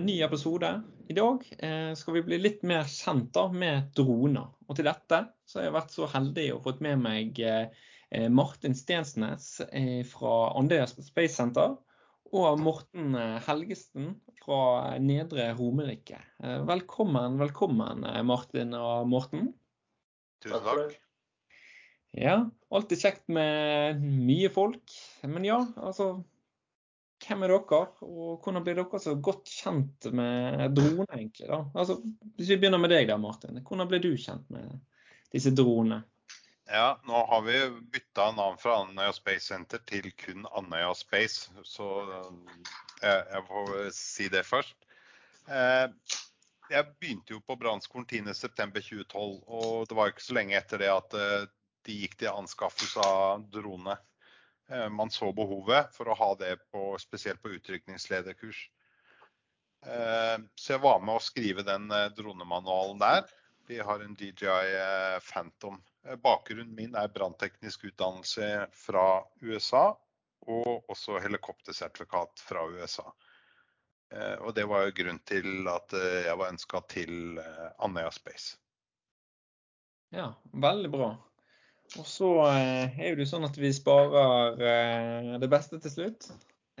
En ny episode. I dag uh, skal vi bli litt mer kjent da, med droner. Og til dette så har jeg vært så heldig å fått med meg uh, Martin Stensnes fra Andøya Space Center og Morten Helgesen fra Nedre Romerike. Velkommen, velkommen Martin og Morten. Tusen takk. Ja, alltid kjekt med mye folk. Men ja, altså hvem er dere, og hvordan blir dere så godt kjent med droner, egentlig? da? Altså, Hvis vi begynner med deg der, Martin. Hvordan ble du kjent med disse dronene? Ja, nå har vi bytta navn fra Andøya Space Center til kun Andøya Space, så jeg, jeg får si det først. Eh, jeg begynte jo på brannskolen 10.9.2012, og det var ikke så lenge etter det at eh, de gikk til anskaffelse av drone. Eh, man så behovet for å ha det på, spesielt på utrykningslederkurs. Eh, så jeg var med å skrive den eh, dronemanualen der. Vi har en DJI Phantom. Bakgrunnen min er brannteknisk utdannelse fra USA, og også helikoptersertifikat fra USA. Og det var jo grunnen til at jeg var ønska til Andøya Space. Ja, veldig bra. Og så eh, er det jo sånn at vi sparer eh, det beste til slutt.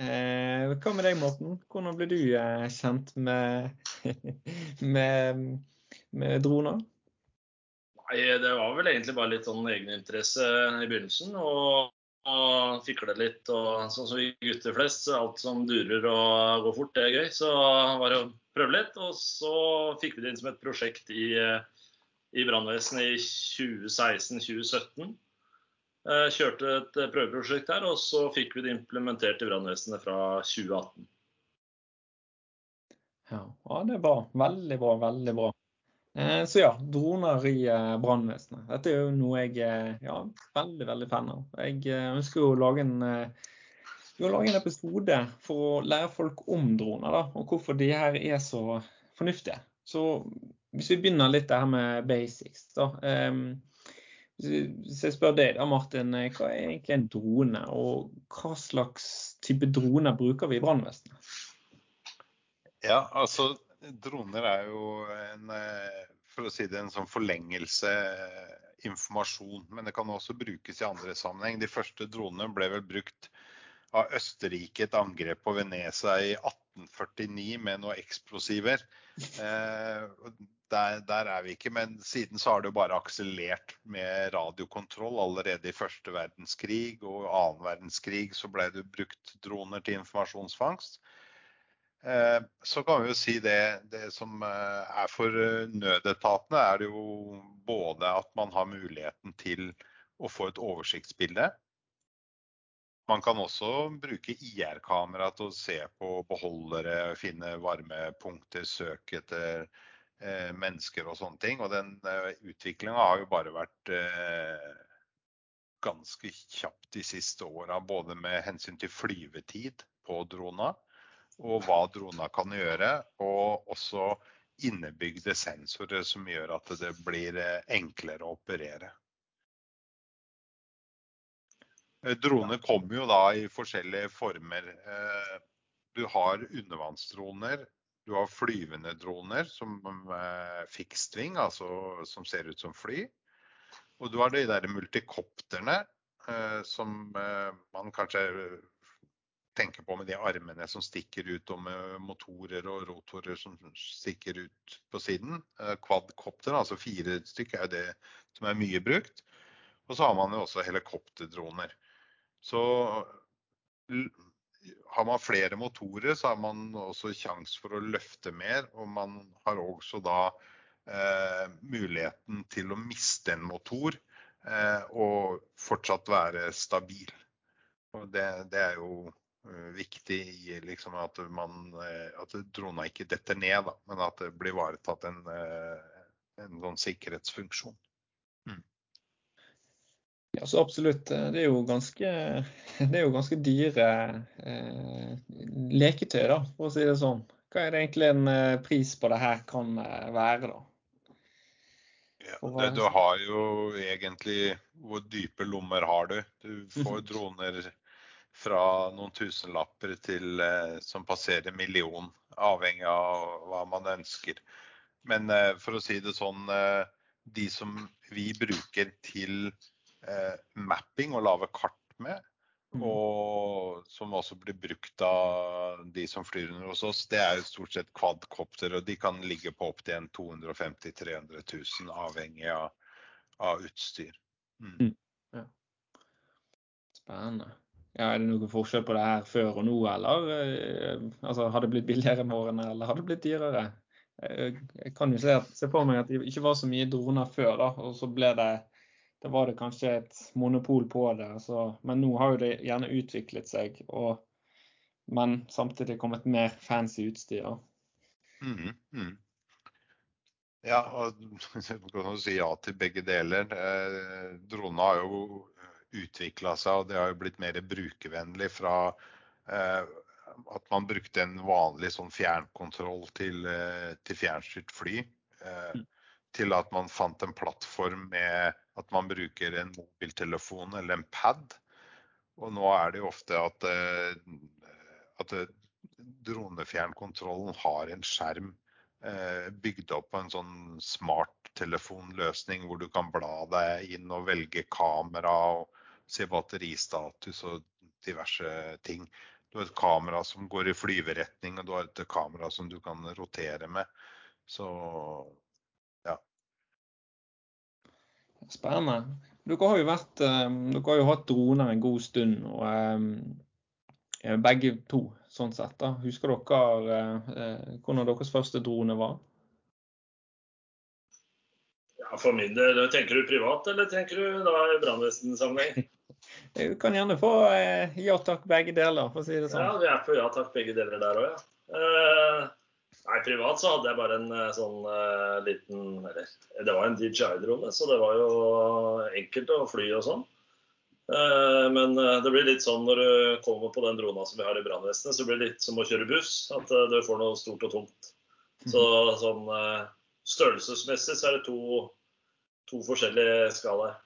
Eh, hva med deg, Morten? Hvordan ble du kjent med, med, med droner? Nei, Det var vel egentlig bare litt sånn egeninteresse i begynnelsen. Og, og fikle litt. og Sånn som vi gutter flest, så alt som durer og går fort, det er gøy. Så var det å prøve litt. Og så fikk vi det inn som et prosjekt i i brannvesenet i 2016-2017. Eh, kjørte et prøveprosjekt her, og så fikk vi det implementert i brannvesenet fra 2018. Ja, det er bra. Veldig bra, veldig bra. Eh, så ja, droner i eh, brannvesenet. Dette er jo noe jeg er ja, veldig veldig fan av. Jeg ønsker å lage en, vi har laget en episode for å lære folk om droner, da, og hvorfor de her er så fornuftige. Så hvis vi begynner litt der med basics, da. Um, hvis jeg spør deg da, Martin, hva er egentlig en drone, og hva slags type droner bruker vi i brannvesenet? Ja, altså droner er jo en, eh, for å si det, en sånn forlengelse eh, informasjon. Men det kan også brukes i andre sammenheng. De første dronene ble vel brukt av Østerrike et angrep på Venezia i 1849 med noen eksplosiver. Eh, der, der, er vi ikke, men siden så har det jo bare akselert med radiokontroll. Allerede i første verdenskrig og annen verdenskrig så ble det brukt droner til informasjonsfangst. Eh, så kan vi jo si det, det som eh, er for nødetatene, er det jo både at man har muligheten til å få et oversiktsbilde man kan også bruke IR-kamera til å se på beholdere, finne varmepunkter, søke etter eh, mennesker og sånne ting. Og den eh, utviklinga har jo bare vært eh, ganske kjapt de siste åra. Både med hensyn til flyvetid på drona, og hva drona kan gjøre. Og også innebygde sensorer som gjør at det blir eh, enklere å operere. Eh, droner kommer jo da i forskjellige former. Eh, du har undervannsdroner, du har flyvende droner som fikstving, fixed altså som ser ut som fly. Og du har de der multikopterne som man kanskje tenker på med de armene som stikker ut, og med motorer og rotorer som stikker ut på siden. Quadcopter, altså fire stykker, er det som er mye brukt. Og så har man jo også helikopterdroner. Så har man flere motorer, så har man også sjanse for å løfte mer. Og man har også da eh, muligheten til å miste en motor eh, og fortsatt være stabil. Og det, det er jo uh, viktig liksom at, man, at drona ikke detter ned, da, men at det blir ivaretatt en, en sånn sikkerhetsfunksjon. Ja, så absolutt. Eh, det er jo ganske, det er jo ganske dyre eh, leketøy, da, for å si det sånn. Hva er det egentlig en eh, pris på det her kan eh, være, da? Ja, det, du har jo egentlig Hvor dype lommer har du? Du får droner fra noen tusenlapper til eh, som passerer million, avhengig av hva man ønsker. Men for å si det sånn, de som vi bruker til eh, mapping og lage kart med. Mm. Og som også blir brukt av de som flyr under hos oss, det er jo stort sett kvadkopter. Og de kan ligge på opptil 250 000-300 000, avhengig av, av utstyr. Mm. Mm. Ja. Spennende. Ja, er det noen forskjell på det her før og nå, eller? Eh, altså, har det blitt billigere med årene, eller har det blitt dyrere? Jeg kan jo se, se på meg at det ikke var så mye droner før, da, og så ble det da var det kanskje et monopol på det. Så, Men nå har jo det gjerne utviklet seg, og, men samtidig kommet mer fancy utstyr. Mm, mm. Ja, og du kan si ja til begge deler. Eh, Dronene har jo utvikla seg, og det har jo blitt mer brukervennlig fra eh, at man brukte en vanlig sånn fjernkontroll til, eh, til fjernstyrt fly. Eh, mm til at man fant en plattform med at man bruker en mobiltelefon eller en pad. Og nå er det jo ofte at, eh, at dronefjernkontrollen har en skjerm eh, bygd opp på en sånn smarttelefonløsning hvor du kan bla deg inn og velge kamera og se batteristatus og diverse ting. Du har et kamera som går i flyveretning, og du har et kamera som du kan rotere med. Så Spennende. Dere har jo vært, eh, dere har jo hatt droner en god stund. og eh, Begge to, sånn sett. da. Husker dere eh, hvordan deres første drone var? Ja, For min del, tenker du privat, eller tenker du da i brannvesensammenheng? Du kan gjerne få ja takk, begge deler, for å si det sånn. Ja, vi er på ja takk, begge deler der òg, ja. Nei, privat så hadde jeg bare en eh, sånn uh, liten Eller det var en DJI-drone, så det var jo enkelt å fly og sånn. Uh, men uh, det blir litt sånn når du kommer på den drona som vi har i brannvesenet, så blir det litt som å kjøre buss. At du får noe stort og tungt. Så sånn størrelsesmessig så er det to, to forskjellige skalaer.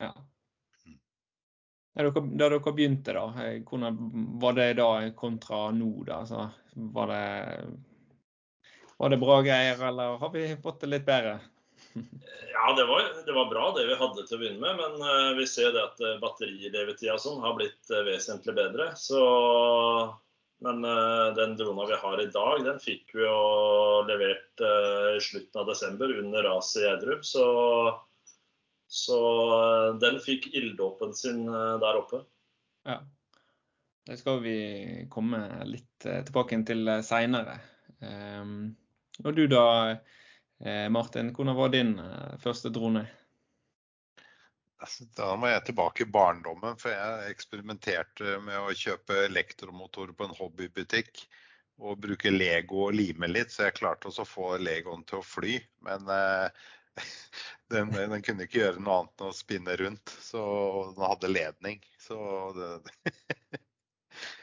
Ja. Da dere begynte, da, hvordan var det da kontra nå? da? Altså, var det var det bra greier, eller har vi fått det litt bedre? ja, det var, det var, bra det vi hadde til å begynne med. Men uh, vi ser det at uh, batterilevetida sånn har blitt uh, vesentlig bedre. Så, men den drona vi har i dag, den fikk vi jo levert i slutten av desember under raset i Gjerdrum. Så, så den fikk ilddåpen sin der oppe. Ja. Det skal vi komme litt tilbake til seinere. Um, og du da, eh, Martin, hvordan var din eh, første drone? Altså, da må jeg tilbake i barndommen, for jeg eksperimenterte med å kjøpe elektromotor på en hobbybutikk. Og bruke Lego og lime litt, så jeg klarte også å få Legoen til å fly. Men eh, den, den, kunne ikke gjøre noe annet enn å spinne rundt. Så den hadde ledning. Så det,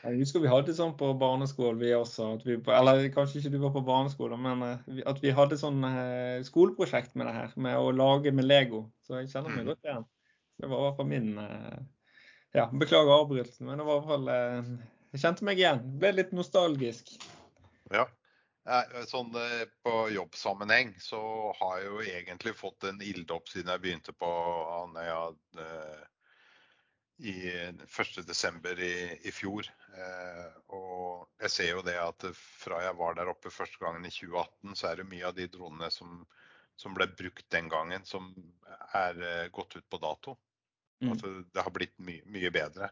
Jeg husker vi hadde sånn på barneskolen, vi også. Vi, eller kanskje ikke du var på barneskolen, men eh, at vi hadde sånn eh, skoleprosjekt med det her. Med å lage med Lego. Så jeg kjenner meg mm. godt igjen. Det var i hvert fall min eh, Ja, beklager avbrytelsen, men det var i hvert fall Jeg kjente meg igjen. Ble litt nostalgisk. Ja. Sånn På jobbsammenheng så har jeg jo egentlig fått en ilddåp siden jeg begynte på Andøya i 1.12. I, i fjor. Eh, og jeg ser jo det at fra jeg var der oppe første gangen i 2018, så er det mye av de dronene som, som ble brukt den gangen, som er eh, gått ut på dato. Mm. Altså, det har blitt my mye bedre.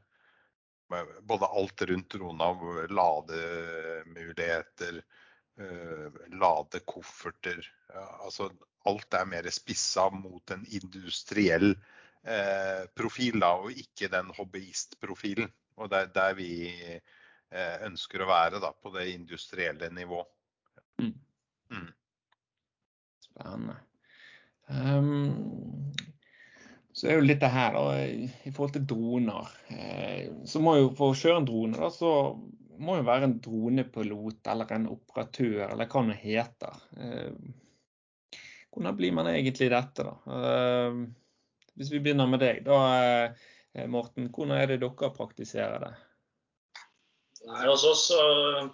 både alt rundt drona, lademuligheter, ladekofferter. Altså alt er mer spissa mot en industriell profil da, og ikke den hobbyistprofilen. Og det er der vi ønsker å være da, på det industrielle nivå. Mm. Mm. Spennende. Um, så er jo litt det her da, i forhold til droner. Eh, så må jo for å kjøre en drone, da, så må jo være en dronepilot eller en operatør, eller hva det heter. Eh, hvordan blir man egentlig dette, da? Eh, hvis vi begynner med deg, da, eh, Morten. Hvordan er det dere praktiserer det? Nei, hos oss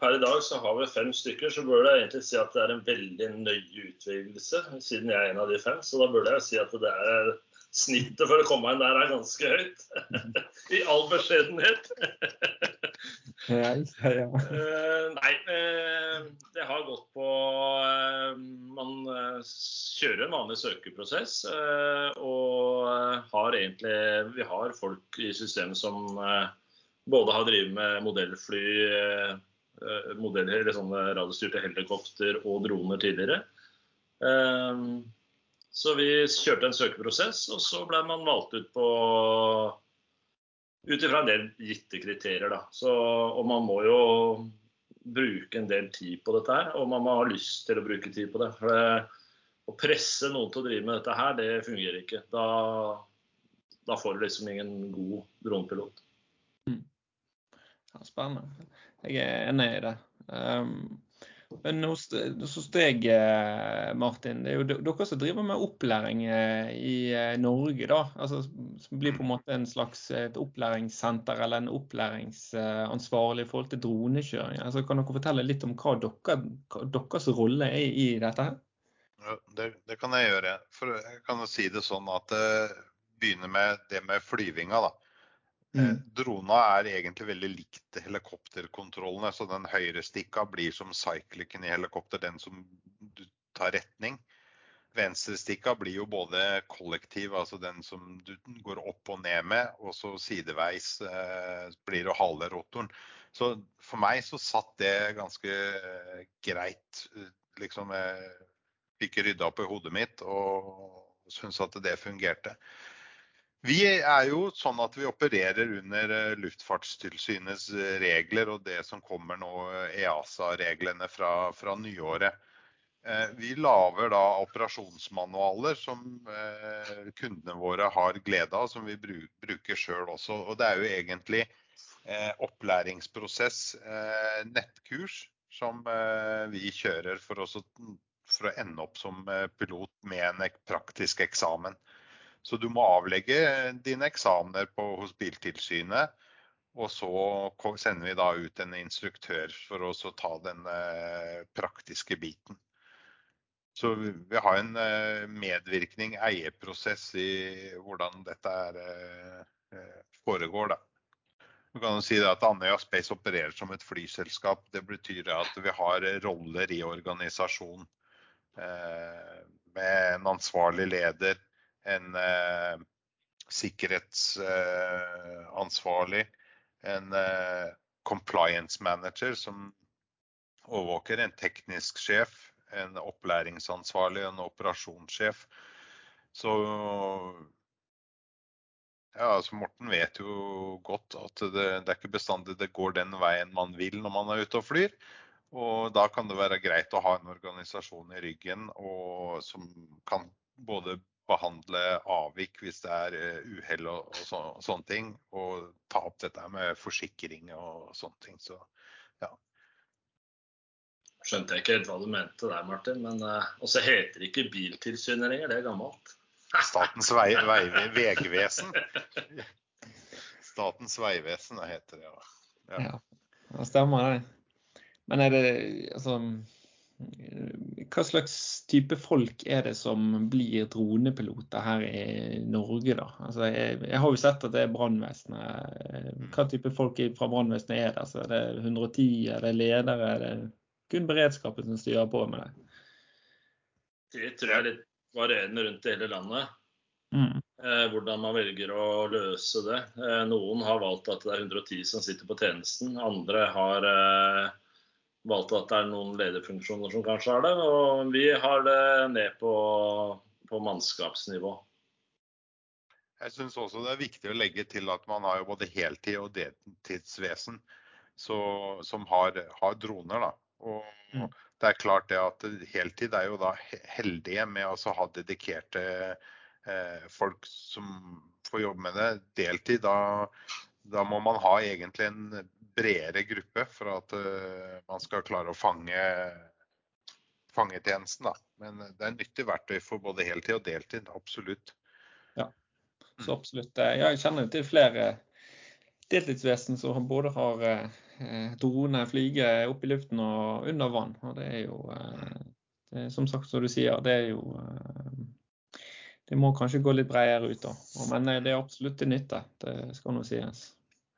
Per i dag så har vi fem stykker, så burde jeg egentlig si at det er en veldig nøye utvelgelse, siden jeg er en av de fem. Så da burde jeg si at det er snittet for å komme inn der er ganske høyt. I all beskjedenhet. ja, ja. Uh, nei, uh, det har gått på uh, Man kjører en vanlig søkeprosess og har egentlig Vi har folk i systemet som både har drevet med modellfly, modeller, eller sånne radiostyrte helikopter og droner tidligere. Så vi kjørte en søkeprosess, og så ble man valgt ut på ut ifra en del gitte kriterier. Da. Så, og man må jo bruke en del tid på dette her, og man må ha lyst til å bruke tid på det. For det, å presse noen til å drive med dette her, det fungerer ikke. Da, da får du liksom ingen god dronepilot. Mm. Ja, spennende. Jeg er enig i det. Um, men hos, hos deg, eh, Martin, det er jo dere som driver med opplæring eh, i eh, Norge, da. Altså, som blir på en måte en slags et opplæringssenter eller en opplæringsansvarlig i forhold til dronekjøring. Altså, kan dere fortelle litt om hva, dere, hva deres rolle er i dette her? Det, det, kan jeg gjøre. For jeg kan si det sånn at det begynner med det med flyvinga. da. Mm. Eh, drona er egentlig veldig likt helikopterkontrollene. så Den høyrestikka blir som cyclicen i helikopter, den som du tar retning. Venstrestikka blir jo både kollektiv, altså den som du går opp og ned med, og så sideveis eh, blir det halve rotoren. Så for meg så satt det ganske eh, greit. Liksom jeg fikk rydda opp i hodet mitt og syntes at det fungerte. Vi er jo sånn at vi opererer under eh, Luftfartstilsynets eh, regler og det som kommer nå, eh, EASA-reglene fra, fra, nyåret. Vi lager da operasjonsmanualer som kundene våre har glede av, som vi bruker sjøl også. Og det er jo egentlig opplæringsprosess, nettkurs, som vi kjører for å ende opp som pilot med en praktisk eksamen. Så du må avlegge dine eksamener på, hos Biltilsynet. Og så sender vi da ut en instruktør for å ta den eh, praktiske biten. Så vi har en eh, medvirkning, eierprosess i hvordan dette eh, foregår. Da. Du kan jo si at Andøya Space opererer som et flyselskap. Det betyr at vi har roller i organisasjonen. Med en ansvarlig leder, en eh, sikkerhetsansvarlig, en eh, compliance manager som overvåker, en teknisk sjef, en opplæringsansvarlig en operasjonssjef. Så ja, altså Morten vet jo godt at det, det, er ikke bestandig det går den veien man vil når man er ute og flyr. Og da kan det være greit å ha en organisasjon i ryggen og, som kan både behandle avvik hvis det er eh, uhell og, og, så, og, sånne ting. Og ta opp dette med forsikring og sånne ting. Så ja. Skjønte jeg ikke helt hva du mente der, Martin. Men uh, også heter det ikke Biltilsynet lenger, det er gammelt. Statens vei, vei, vegvesen. Statens vegvesen heter det, ja. ja. ja. Det stemmer det. Men er det altså hva slags type folk er det som blir dronepiloter her i Norge, da? Altså, jeg, jeg, har jo sett at det er brannvesenet. Hva type folk fra brannvesenet er det? Altså, er det 110, er det ledere? Er det kun beredskapen som styrer på med det? Det tror jeg er litt varierende rundt i hele landet. Mm. Eh, hvordan man velger å løse det. Eh, noen har valgt at det er 110 som sitter på tjenesten. Andre har eh, valgt at det er noen lederfunksjoner som kanskje har det. Og vi har det ned på, på mannskapsnivå. Jeg syns også det er viktig å legge til at man har jo både heltid og deltidsvesen så, som har, har, droner. da. Og mm. det er klart det at heltid er jo da heldige med å ha dedikerte Eh, folk som får jobbe med det deltid, da, da, må man ha egentlig en bredere gruppe for at uh, man skal klare å fange, fangetjenesten. Da. Men det er nyttig verktøy for både heltid og deltid, absolutt. Ja, så mm. absolutt. Eh, jeg kjenner til flere deltidsvesen som både har eh, drone flyge opp i luften og under vann. Og det er jo, eh, det, som sagt som du sier, det er jo eh, det må kanskje gå litt bredere ut. da. Men eh, det er absolutt til nytte. Det skal nå sies.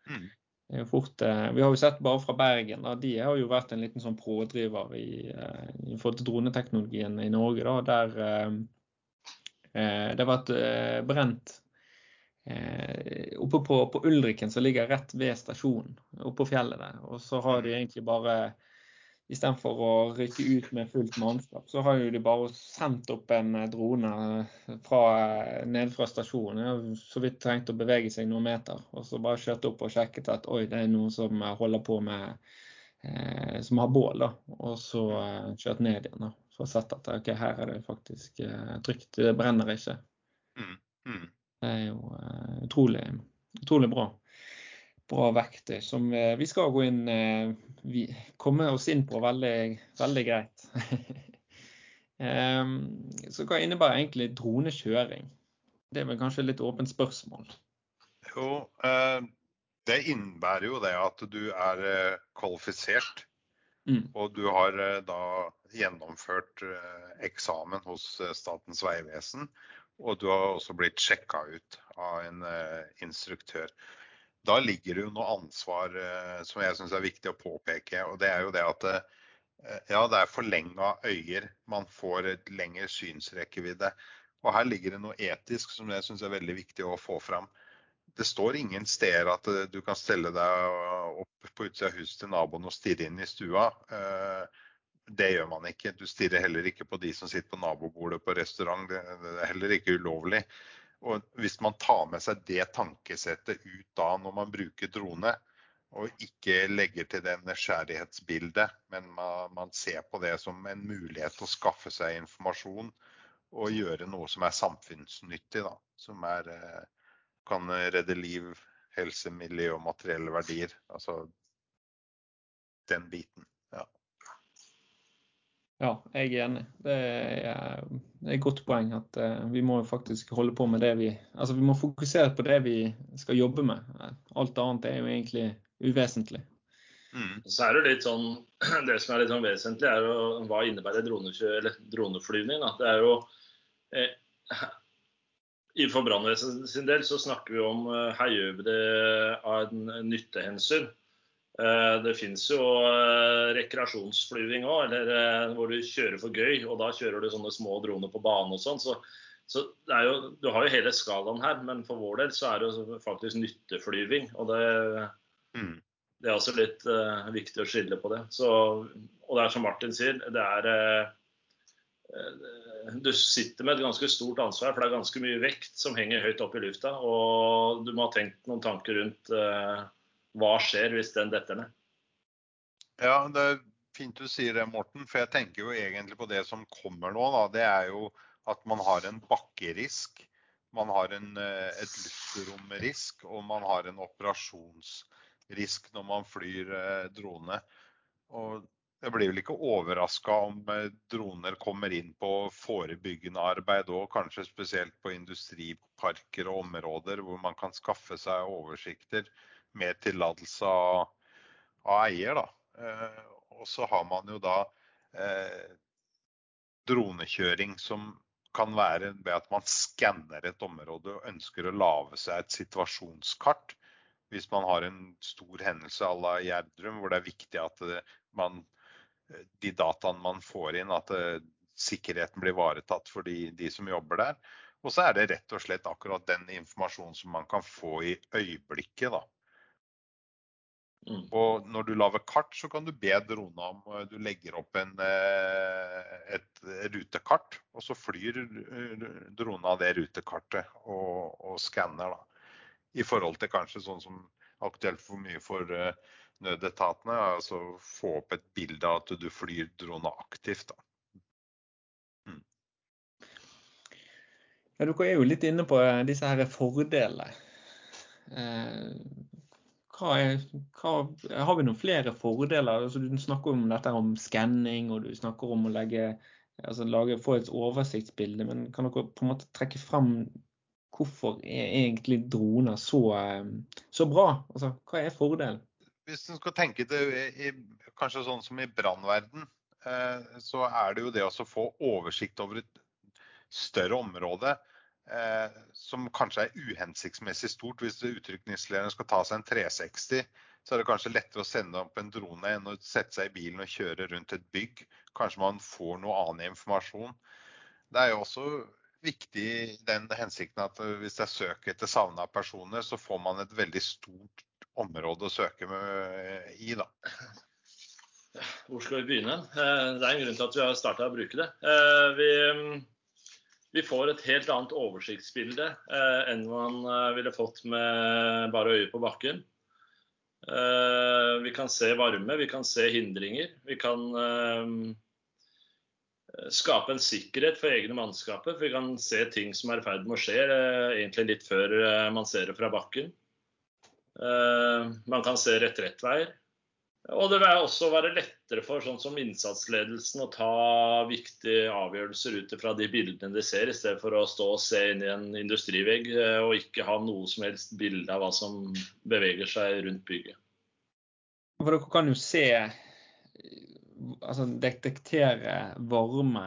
Mm. Fort, eh, vi har jo sett bare fra Bergen, da, de har jo vært en liten sånn pådriver i, eh, i forhold til droneteknologien i Norge. Da, der eh, det har vært eh, brent eh, oppe på, på Ulriken, som ligger rett ved stasjonen, oppe på fjellet der. Og så har de egentlig bare Istedenfor å rykke ut med fullt mannskap, så har jo de bare sendt opp en eh, drone fra, eh, ned fra stasjonen. Så vidt trengt å bevege seg noen meter. Og så bare kjørt opp og sjekket at oi, det er noen som holder på med eh, Som har bål, da. Og så eh, kjørt ned igjen. da. For å sett at ok, her er det faktisk eh, trygt. Det brenner ikke. Mm. Mm. Det er jo eh, utrolig, utrolig bra bra verktøy som eh, vi skal gå inn eh, vi, komme oss inn på veldig, veldig greit. Ehm, så hva innebærer egentlig dronekjøring? Det er vel kanskje et litt åpent spørsmål? Jo, eh, det innebærer jo det at du er kvalifisert. Mm. Og du har da gjennomført eksamen hos Statens vegvesen. Og du har også blitt sjekka ut av en instruktør da ligger det jo noe ansvar eh, som jeg syns er viktig å påpeke. og Det er jo det at eh, ja, det er forlenga øyer. Man får et lengre synsrekkevidde. Og her ligger det noe etisk som jeg syns er veldig viktig å få fram. Det står ingen steder at eh, du kan stelle deg opp på utsida av huset til naboen og stirre inn i stua. Det gjør man ikke. Du stirrer heller ikke på de som sitter på nabobordet på restaurant. Det er heller ikke ulovlig. Og Hvis man tar med seg det tankesettet ut da når man bruker drone, og ikke legger til det nysgjerrighetsbildet, men man, man, ser på det som en mulighet til å skaffe seg informasjon og gjøre noe som er samfunnsnyttig, da, som er, eh, kan redde liv, helse, miljø og materielle verdier. Altså den biten. Ja, jeg er enig. Det er, et godt poeng at uh, vi må faktisk holde på med det vi Altså vi må fokusere på det vi skal jobbe med. Alt annet er jo egentlig uvesentlig. Mm. Så er Det litt sånn, det som er litt sånn vesentlig, er jo hva innebærer droneflyvning. Da. Det er jo eh, For brannvesenet sin del så snakker vi om eh, her gjør vi det av en nyttehensyn. Eh, det finnes jo eh, rekreasjonsflyving òg, eh, hvor du kjører for gøy. Og da kjører du sånne små droner på bane og sånn. Så, så jo, du har jo hele skalaen her. Men for vår del så er det jo faktisk nytteflyving. Og det, mm. det er også litt uh, viktig å skille på det. Så, og det er som Martin sier, det er uh, du sitter med et ganske stort ansvar, for det er ganske mye vekt som henger høyt oppe i lufta. Og du må ha tenkt noen tanker rundt uh, hva skjer hvis den detter ned? Ja, det er fint du sier det, Morten. For jeg tenker jo egentlig på det som kommer nå. Da. Det er jo at man har en bakkerisk, man har en, eh, et luftromrisk og man har en operasjonsrisk når man flyr eh, drone. Og jeg blir vel ikke overraska om eh, droner kommer inn på forebyggende arbeid òg, kanskje spesielt på industriparker og områder hvor man kan skaffe seg oversikter med tillatelse av, av, eier. Da. Eh, og så har man jo da eh, dronekjøring som kan være ved at man skanner et område og ønsker å lage seg et situasjonskart. Hvis man har en stor hendelse à la Gjerdrum, hvor det er viktig at man, de dataene man får inn, at sikkerheten blir ivaretatt for de, de, som jobber der. Og så er det rett og slett akkurat den informasjonen som man kan få i øyeblikket. da. Mm. Og når du lager kart, så kan du be drona om eh, Du legger opp en, eh, et rutekart, og så flyr dronene drona det rutekartet og, og skanner. da. I forhold til kanskje sånn som aktuelt for mye for nødetatene, altså få opp et bilde av at du flyr drona aktivt. da. Ja, dere er jo litt inne på disse her fordelene. Eh, er, hva, har vi noen flere fordeler? Altså, du snakker om dette om skanning, og du snakker om å legge, altså, lage, få et oversiktsbilde. Men kan dere på en måte trekke frem hvorfor er egentlig droner så, så bra? Altså, hva er fordelen? Hvis du skal tenke det i, kanskje sånn som i brannverden, eh, så er det jo det å få oversikt over et større område eh, som kanskje er uhensiktsmessig stort. Hvis utrykningslederen skal ta seg en 360, så er det kanskje lettere å sende opp en drone enn å sette seg i bilen og kjøre rundt et bygg. Kanskje man får noe annen informasjon. Det er jo også viktig den hensikten at hvis det er søk etter savna personer, så får man et veldig stort område å søke med, i. da. Hvor skal vi begynne? Eh, det er en grunn til at vi har starta å bruke det. Eh, vi vi får et helt annet oversiktsbilde eh, enn man eh, ville fått med bare øyet på bakken. Eh, vi kan se varme, vi kan se hindringer. Vi kan eh, skape en sikkerhet for egne mannskaper. For vi kan se ting som er i ferd med å skje, eh, egentlig litt før eh, man ser det fra bakken. man kan se retrettveier. Og det vil også være lettere for sånn som innsatsledelsen å ta viktige avgjørelser ut fra de bildene de ser, i stedet for å stå og se inn i en industrivegg eh, og ikke ha noe som helst bilde av hva som beveger seg rundt bygget. For dere kan jo se, altså detektere varme.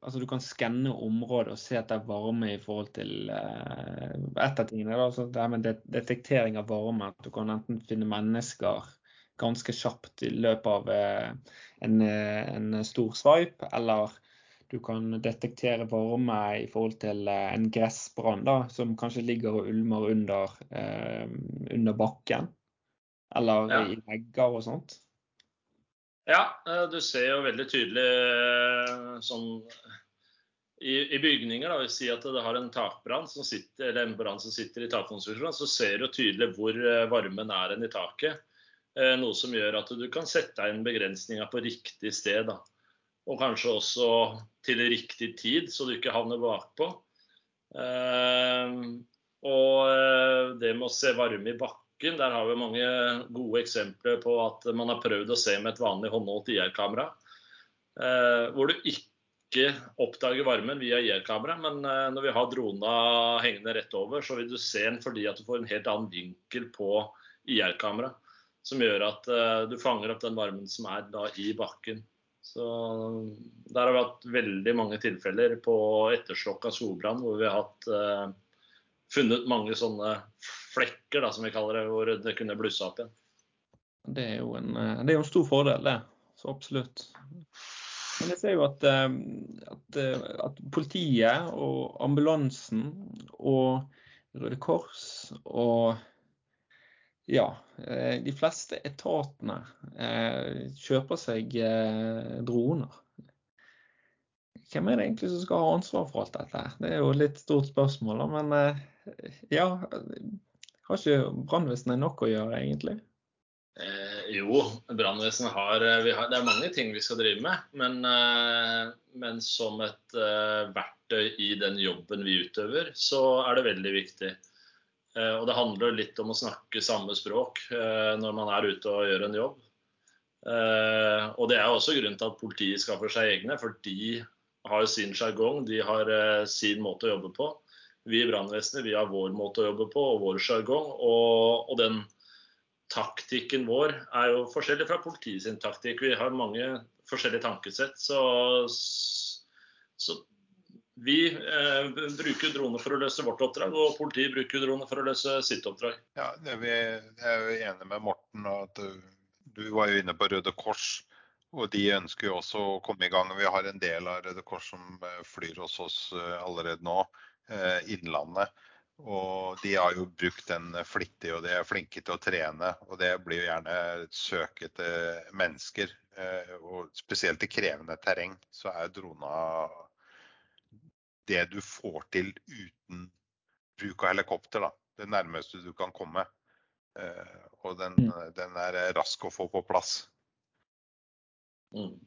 Altså du kan skanne området og se at det er varme i forhold til uh, Et av tingene, altså det med detektering av varme. At du kan enten finne mennesker ganske kjapt i løpet av eh, en, eh, en stor swipe, eller du kan detektere varme i forhold til eh, en gressbrann som kanskje ligger og ulmer under, eh, under bakken. Eller ja. i vegger og sånt. Ja, du ser jo veldig tydelig sånn i, i bygninger, da, vi sier at det har en takbrann som sitter, eller en brann som sitter i takkonstruksjonen, så ser du tydelig hvor varmen er enn i taket. Eh, noe som gjør at du kan sette inn begrensninga på riktig sted. Da. Og kanskje også til riktig tid, så du ikke havner bakpå. Eh, og eh, det med å se varme i bakken, der har vi mange gode eksempler på at man har prøvd å se med et vanlig håndholdt IR-kamera. Hvor du ikke oppdager varmen via IR-kamera, men når vi har drona hengende rett over, så vil du se den fordi at du får en helt annen vinkel på IR-kamera som gjør at uh, du fanger opp den varmen som er da i bakken. Så Der har vi hatt veldig mange tilfeller på etterslokka solbrann hvor vi har hatt, uh, funnet mange sånne flekker, da, som vi kaller det, hvor det kunne blusse opp igjen. Det er jo en, eh, det er en stor fordel, det. Så absolutt. Men jeg ser jo at, at, at politiet og ambulansen og Røde Kors og ja, eh, de fleste etatene eh, kjøper seg eh, droner. Hvem er det egentlig som skal ha ansvar for alt dette? Det er jo et litt stort spørsmål, men ja Har ikke brannvesenet nok å gjøre, egentlig? Eh, jo, brannvesenet har, har, Det er mange ting vi skal drive med. Men, eh, men som et eh, verktøy i den jobben vi utøver, så er det veldig viktig. Eh, og det handler litt om å snakke samme språk eh, når man er ute og gjør en jobb. Eh, og det er også grunnen til at politiet skaffer seg egne, for de har sin sjargong, de har sin måte å jobbe på. Vi i brannvesenet har vår måte å jobbe på og vår sjargong. Og, og, den taktikken vår er jo forskjellig fra politiet sin taktikk. Vi har mange forskjellige tankesett. Så, så vi eh, bruker droner for å løse vårt oppdrag, og politiet bruker droner for å løse sitt oppdrag. Ja, er vi, Jeg er jo enig med Morten. at Du, du var jo inne på Røde Kors. Og de ønsker jo også å komme i gang. Vi har en del av Røde Kors som flyr hos oss allerede nå, Innlandet. Og de har jo brukt den flittig, og de er flinke til å trene. Og det blir jo gjerne søk etter mennesker. Og spesielt i krevende terreng så er drona det du får til uten bruk av helikopter. da. Det nærmeste du kan komme. Og den, den er rask å få på plass. Mm.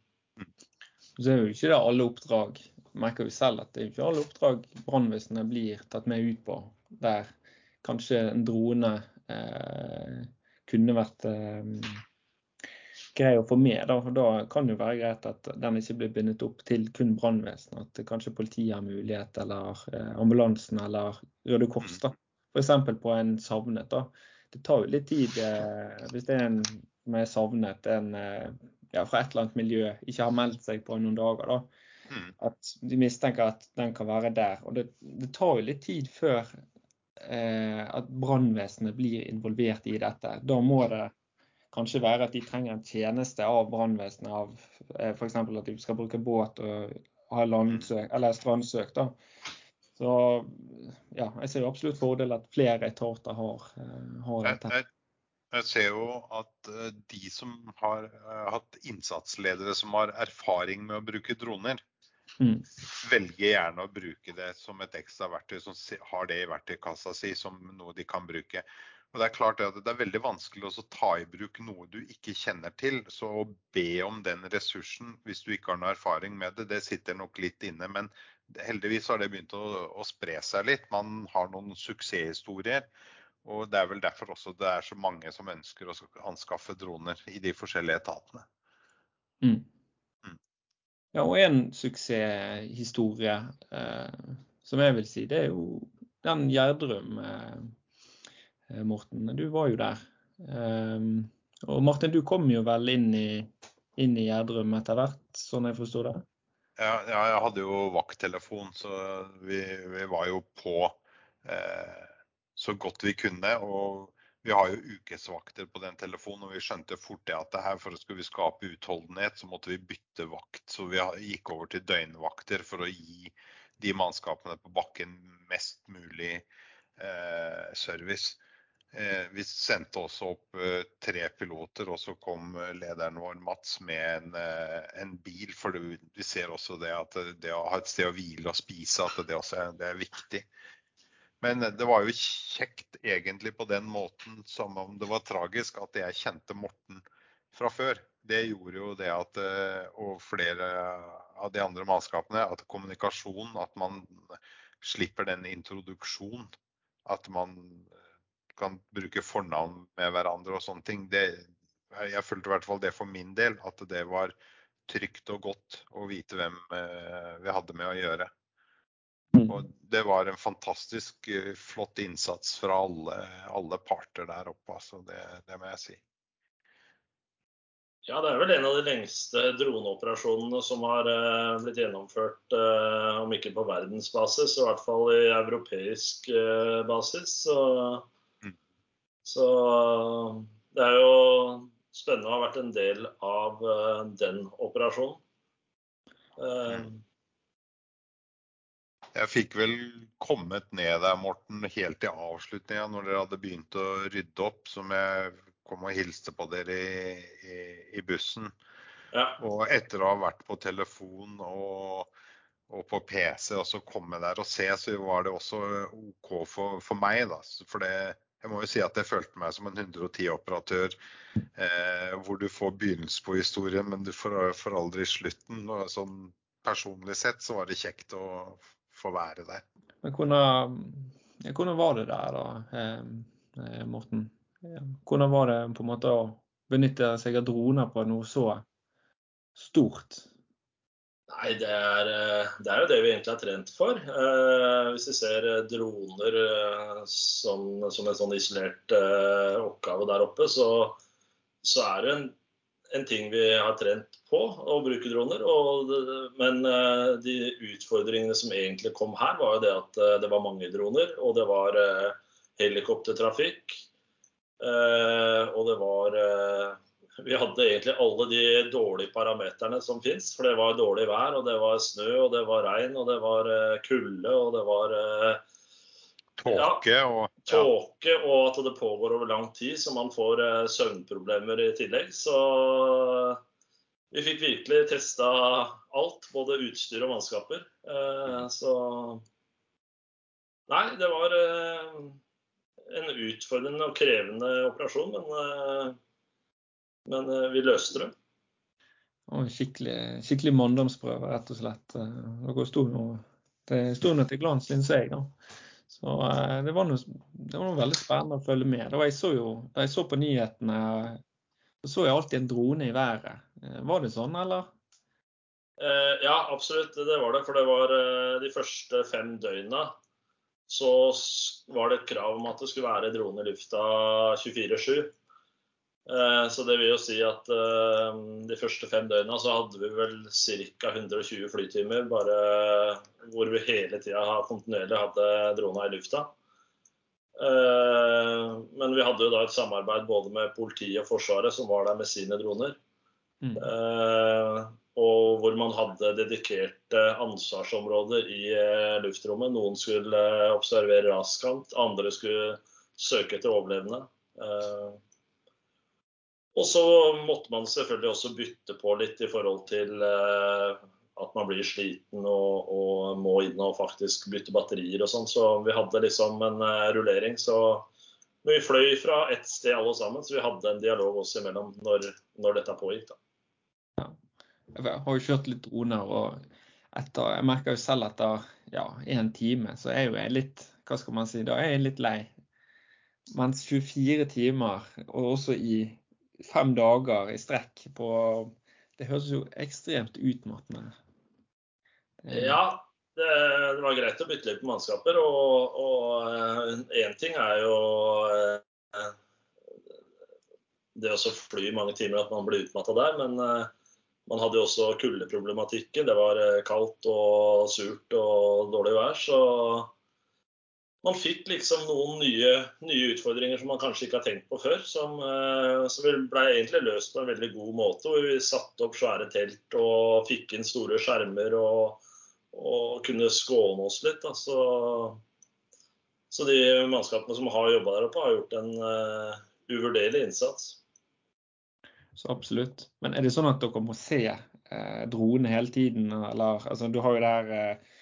Så er jo ikke det alle oppdrag. merker vi selv at det er ikke alle oppdrag brannvesenet blir tatt med ut på. Der kanskje en drone eh, kunne vært eh, grei å få med. Da. da kan det jo være greit at den ikke blir bindet opp til kun brannvesenet. At kanskje politiet har mulighet, eller eh, ambulansen eller Røde Kors. da. F.eks. på en savnet. da. Det tar jo litt tid eh, hvis det er en som er savnet, en eh, ja, fra et eller annet miljø, ikke har meldt seg på noen dager. da. Mm. At de mistenker at den kan være der. Og det, det tar jo litt tid før eh, at brannvesenet blir involvert i dette. Da må det kanskje være at de trenger en tjeneste av brannvesenet, av eh, f.eks. at de skal bruke båt og ha landsøk, mm. eller strandsøk. da. Så ja, jeg ser jo absolutt fordel at flere etater har, eh, har dette. Jeg, jeg, ser jo at eh, de som har hatt innsatsledere som har erfaring med å bruke droner, mm. velger gjerne å bruke det som et ekstra verktøy, som har det i verktøykassa si som noe de kan bruke. Og Det er klart at det er veldig vanskelig å ta i bruk noe du ikke kjenner til. Så å be om den ressursen hvis du ikke har noe erfaring med det, det sitter nok litt inne. Men heldigvis har det begynt å, å spre seg litt. Man har noen suksesshistorier. Og det er vel derfor også det er så mange som ønsker å anskaffe droner i de forskjellige etatene. Mm. Mm. Ja, og en suksesshistorie eh, som jeg vil si, det er jo den Gjerdrum. Eh, Morten. Du var jo der. Ehm, og Martin, du kom jo vel inn i, inn i Gjerdrum etter hvert, sånn jeg forsto det? Ja, ja, jeg hadde jo vakttelefon, så vi, vi var jo på eh, så godt vi kunne. Og vi har jo ukesvakter på den telefonen, og vi skjønte fort det at det her, for å skulle skape utholdenhet, så måtte vi bytte vakt. Så vi gikk over til døgnvakter for å gi de mannskapene på bakken mest mulig eh, service. Eh, vi sendte også opp eh, tre piloter, og så kom eh, lederen vår Mats med en, en bil. For vi ser også det at det å ha et sted å hvile og spise, at det også er, det er viktig. Men det var jo kjekt egentlig på den måten som om det var tragisk at jeg kjente Morten fra før. Det gjorde jo det at, og flere av de andre mannskapene, at kommunikasjon, at man slipper den introduksjonen. At man kan bruke fornavn med hverandre og sånne ting. Det, jeg følte i hvert fall det for min del, at det var trygt og godt å vite hvem eh, vi hadde med å gjøre. Mm. Og det var en fantastisk eh, flott innsats fra alle, alle parter der oppe. Altså det, det, må jeg si. Ja, det er vel en av de lengste droneoperasjonene som har eh, blitt gjennomført, eh, om ikke på verdensbasis, i hvert fall i europeisk eh, basis. Så så det er jo spennende å ha vært en del av uh, den operasjonen. Uh, jeg fikk vel kommet ned der, Morten, helt til avslutninga, når dere hadde begynt å rydde opp, som jeg kom og hilste på dere i, i, i bussen. Ja. Og etter å ha vært på telefon og, og, på PC, og så komme der og se, så var det også OK for, for meg. da, For det, jeg må jo si at jeg følte meg som en 110-operatør eh, hvor du får begynnelsen på historien, men du får, får aldri slutten. Og sånn personlig sett så var det kjekt å få være der. Men hvordan, hvordan var det der da, eh, Morten? Hvordan var det på en måte å benytte seg av droner på noe så stort? Nei, det er, eh, det er, jo det vi egentlig har trent for. Eh, hvis vi ser eh, droner eh, som, som, en sånn isolert eh, oppgave der oppe, så, så er det en, en, ting vi har trent på, å bruke droner. Og, men eh, de utfordringene som egentlig kom her, var jo det at det var mange droner. Og det var helikoptertrafikk. og det var vi hadde egentlig alle de dårlige parameterne som fins. For det var dårlig vær, og det var snø, og det var regn, og det var eh, kulde, og det var eh, Tåke og ja. tåke, og at det pågår over lang tid, så man får eh, søvnproblemer i tillegg. Så vi fikk virkelig testa alt, både utstyr og mannskaper. Så Nei, det var en utfordrende og krevende operasjon, men men eh, vi løste det. Og skikkelig, skikkelig manndomsprøve, rett og slett. Det dere sto nå til glans, syns jeg. da. Så eh, det var, noe, det var, noe, veldig spennende å følge med. Jeg så jo, da jeg så på nyhetene, så så jeg alltid en drone i været. Var det sånn, eller? ja, absolutt. Det var det. For det var de første fem døgna så var det et krav om at det skulle være drone i lufta 24-7. Eh, så det vil jo si at uh, de første fem døgna så hadde vi vel ca. 120 flytimer bare hvor vi hele tida kontinuerlig hadde drona i lufta. Uh, men vi hadde jo da et samarbeid både med politiet og Forsvaret, som var der med sine droner. Mm. Og hvor man hadde dedikerte ansvarsområder i luftrommet. Noen skulle observere raskant, andre skulle søke etter overlevende. Og så måtte man selvfølgelig også bytte på litt i forhold til eh, at man blir sliten og, og, må inn og faktisk bytte batterier og sånn. Så vi hadde liksom en uh, rullering. Så vi fløy fra ett sted alle sammen, så vi hadde en dialog oss imellom når, når dette pågikk. da. Ja. Jeg har jo kjørt litt droner, og etter, jeg merker jo selv etter ja, en time så er jo jeg litt Hva skal man si? Da er jeg litt lei. Mens 24 timer, og også i fem dager i strekk på Det høres jo ekstremt utmattende Ja, det, det, var greit å bytte litt på mannskaper. Og én eh, ting er jo uh, det å fly mange timer, at man blir utmatta der. Men man hadde jo også kuldeproblematikken. Det var kaldt og surt og dårlig vær. Så man fikk liksom noen nye, nye, utfordringer som man kanskje ikke har tenkt på før. Som, uh, som ble egentlig løst på en veldig god måte. Hvor vi satte opp svære telt og fikk inn store skjermer og, og kunne skåne oss litt. Da. Så, så de mannskapene som har jobba der oppe, har gjort en uh, uvurderlig innsats. Så absolutt. Men er det sånn at dere må se eh, dronene hele tiden? Eller, altså, du har jo der eh,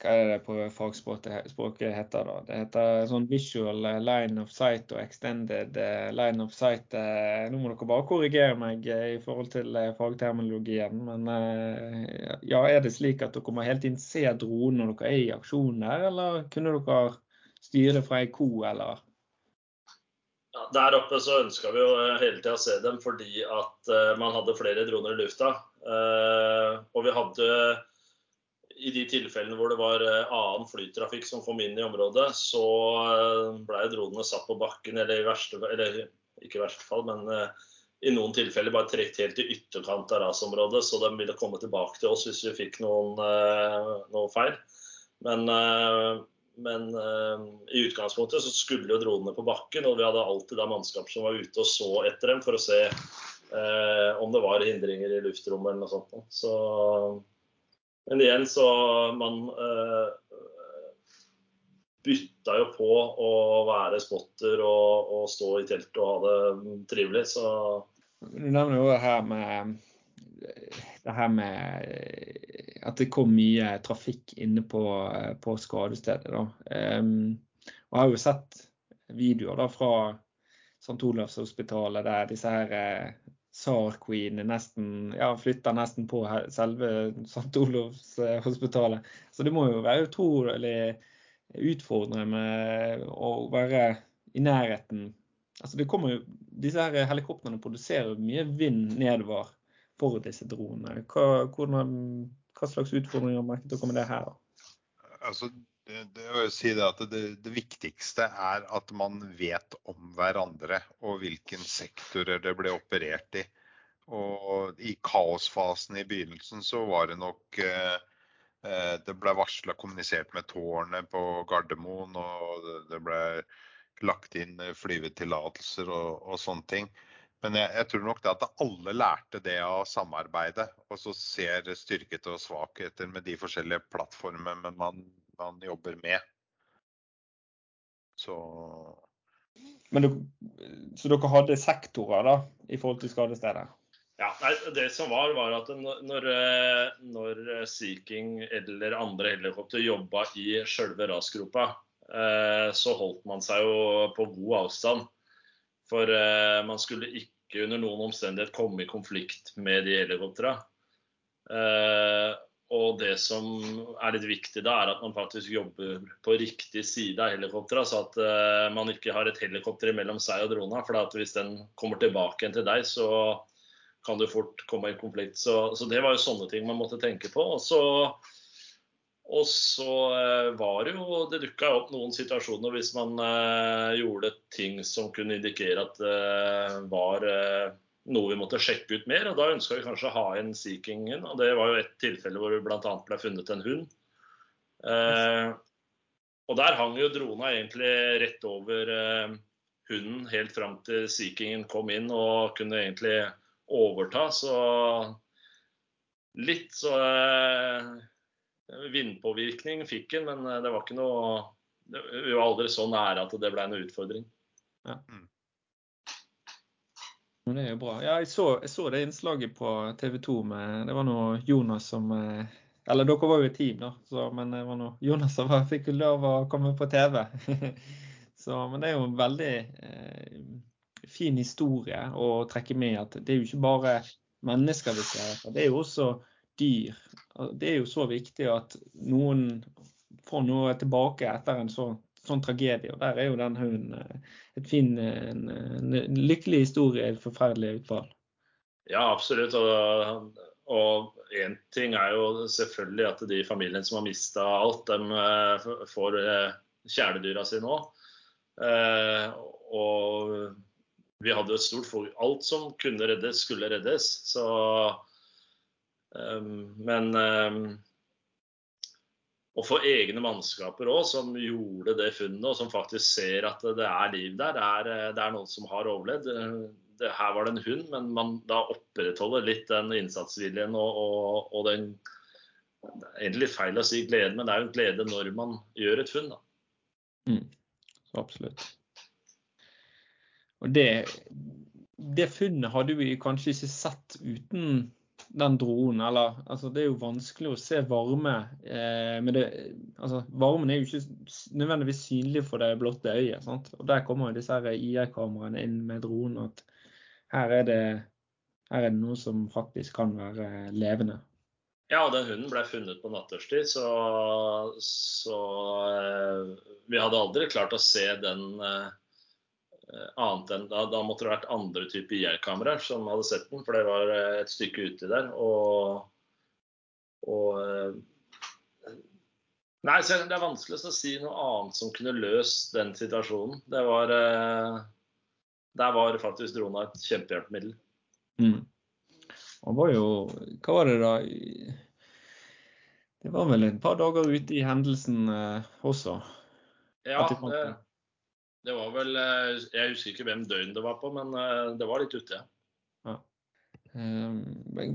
hva er det på fagspråket heter da? Det heter sånn visual line of sight og extended eh, line of sight. Eh, nå må dere bare korrigere meg eh, i forhold til fagterminologien. Men ja, er det slik at dere må hele tiden se dronen når dere er i aksjon der, eller kunne dere styre det fra ei ko, eller? Ja, der oppe så ønska vi jo hele tida å se dem fordi at man hadde flere droner i lufta. og vi hadde i de tilfellene hvor det var eh, annen flytrafikk som kom inn i området, så eh, ble dronene satt på bakken, eller i verste eller ikke i verste fall, men eh, i noen tilfeller bare trukket helt til ytterkant av rasområdet, så de ville komme tilbake til oss hvis vi fikk noen, noen feil. Men, men, i utgangspunktet så skulle jo dronene på bakken, og vi hadde alltid da mannskap som var ute og så etter dem for å se eh, om det var hindringer i luftrommet eller noe sånt. Så men igjen så man uh, bytta jo på å være spotter og, og, stå i teltet og ha det trivelig, så Du nevner jo det her med det her med at det kom mye trafikk inne på, på skadestedet. Da. Um, og jeg har jo sett videoer da fra St. Olavs hospitalet der disse her Tsar Queen nesten, ja, flytter nesten på selve St. Olovs eh, hospitalet. Så det må jo være utrolig utfordrende med å være i nærheten. Altså det kommer jo, Disse her helikoptrene produserer mye vind nedover for disse dronene. Hva, hvordan, hva slags utfordringer merket dere med det her? Altså, det, det, si det, det, det, viktigste er at man vet om hverandre og hvilken sektorer det ble operert i. Og i kaosfasen i begynnelsen så var det nok eh, eh Det ble varsla kommunisert med tårnet på Gardermoen, og det ble lagt inn flyvetillatelser og, og sånne ting. Men jeg, jeg, tror nok det at alle lærte det av samarbeidet, og så ser styrketer og svakheter med de forskjellige plattformene man, man jobber med. Så Men du, Så dere hadde sektorer da, i forhold til skadestedet? Ja, nei, Det som var, var at når, når Sea King eller andre helikopter jobba i sjølve rasgropa, eh, så holdt man seg jo på god avstand. For eh, man skulle ikke under noen omstendighet komme i konflikt med de helikoptrene. Og det som er litt viktig da, er at man faktisk jobber på riktig side av helikopteret. Så at uh, man ikke har et helikopter mellom seg og drona. For hvis den kommer tilbake igjen til deg, så kan du fort komme i konflikt. Så, så det var jo sånne ting man måtte tenke på. Og så og så uh, var det jo Det dukka opp noen situasjoner hvis man uh, gjorde ting som kunne indikere at det var noe vi måtte sjekke ut mer. og Da ønska vi kanskje å ha inn Sea Kingen. Og det var jo et tilfelle hvor det bl.a. ble funnet en hund. Eh, og der hang jo drona egentlig rett over eh, hunden helt fram til Sea Kingen kom inn og kunne egentlig overta. Så litt så Vindpåvirkning fikk han, men eh, det var ikke noe Vi var aldri så nære at det ble en utfordring. Ja. Mm. Det er jo bra. Ja, jeg så, jeg så det innslaget på TV 2 med Det var noe Jonas som eh, Eller dere var jo et team, da, så, men det var noe Jonas som fikk lov å komme på TV. så, men det er jo en veldig eh, fin historie å trekke med at det er jo ikke bare mennesker vi ser, det er jo også dyr. Det er jo så viktig at noen får noe tilbake etter en så, sånn tragedie. og Der er jo den hunden eh, et fin, en, en lykkelig historie, et forferdelig utfall. Ja, absolutt. Og én ting er jo selvfølgelig at de familiene som har mista alt, de eh, får eh, kjæledyra sine nå. Og vi hadde et stort fokus. Alt som kunne reddes, skulle reddes. Så men å få egne mannskaper òg, som gjorde det funnet, og som faktisk ser at det er liv der. Det er, eh, det er noen som har overlevd. Det, her var det en hund, men man da opprettholder litt den innsatsviljen og, og, og den Det er egentlig feil å si glede, men det er jo en glede når man gjør et funn. Mm, absolutt. Og det, det funnet hadde vi kanskje ikke sett uten den dronen, eller altså Det er jo vanskelig å se varme. Eh, men det, altså, varmen er jo ikke nødvendigvis synlig for det blotte øyet. Sant? Og Der kommer jo disse IR-kameraene inn med dronen. at her er, det, her er det noe som faktisk kan være levende. Ja, og den hunden ble funnet på nattørstid, så, så eh, vi hadde aldri klart å se den Eh, annet enn da, da måtte det vært andre typer IR-kameraer som hadde sett den, for det var eh, et stykke uti der. Og, og eh, Nei, det er vanskelig å si noe annet som kunne løst den situasjonen. Det var Der var faktisk drona et kjempehjelpemiddel. Mm. Han var jo Hva var det da? Det var vel et par dager ute i hendelsen også? Ja, det, det var vel eh, Jeg husker ikke hvem døgn det var på, men eh, det var litt ute, ja. Ehm,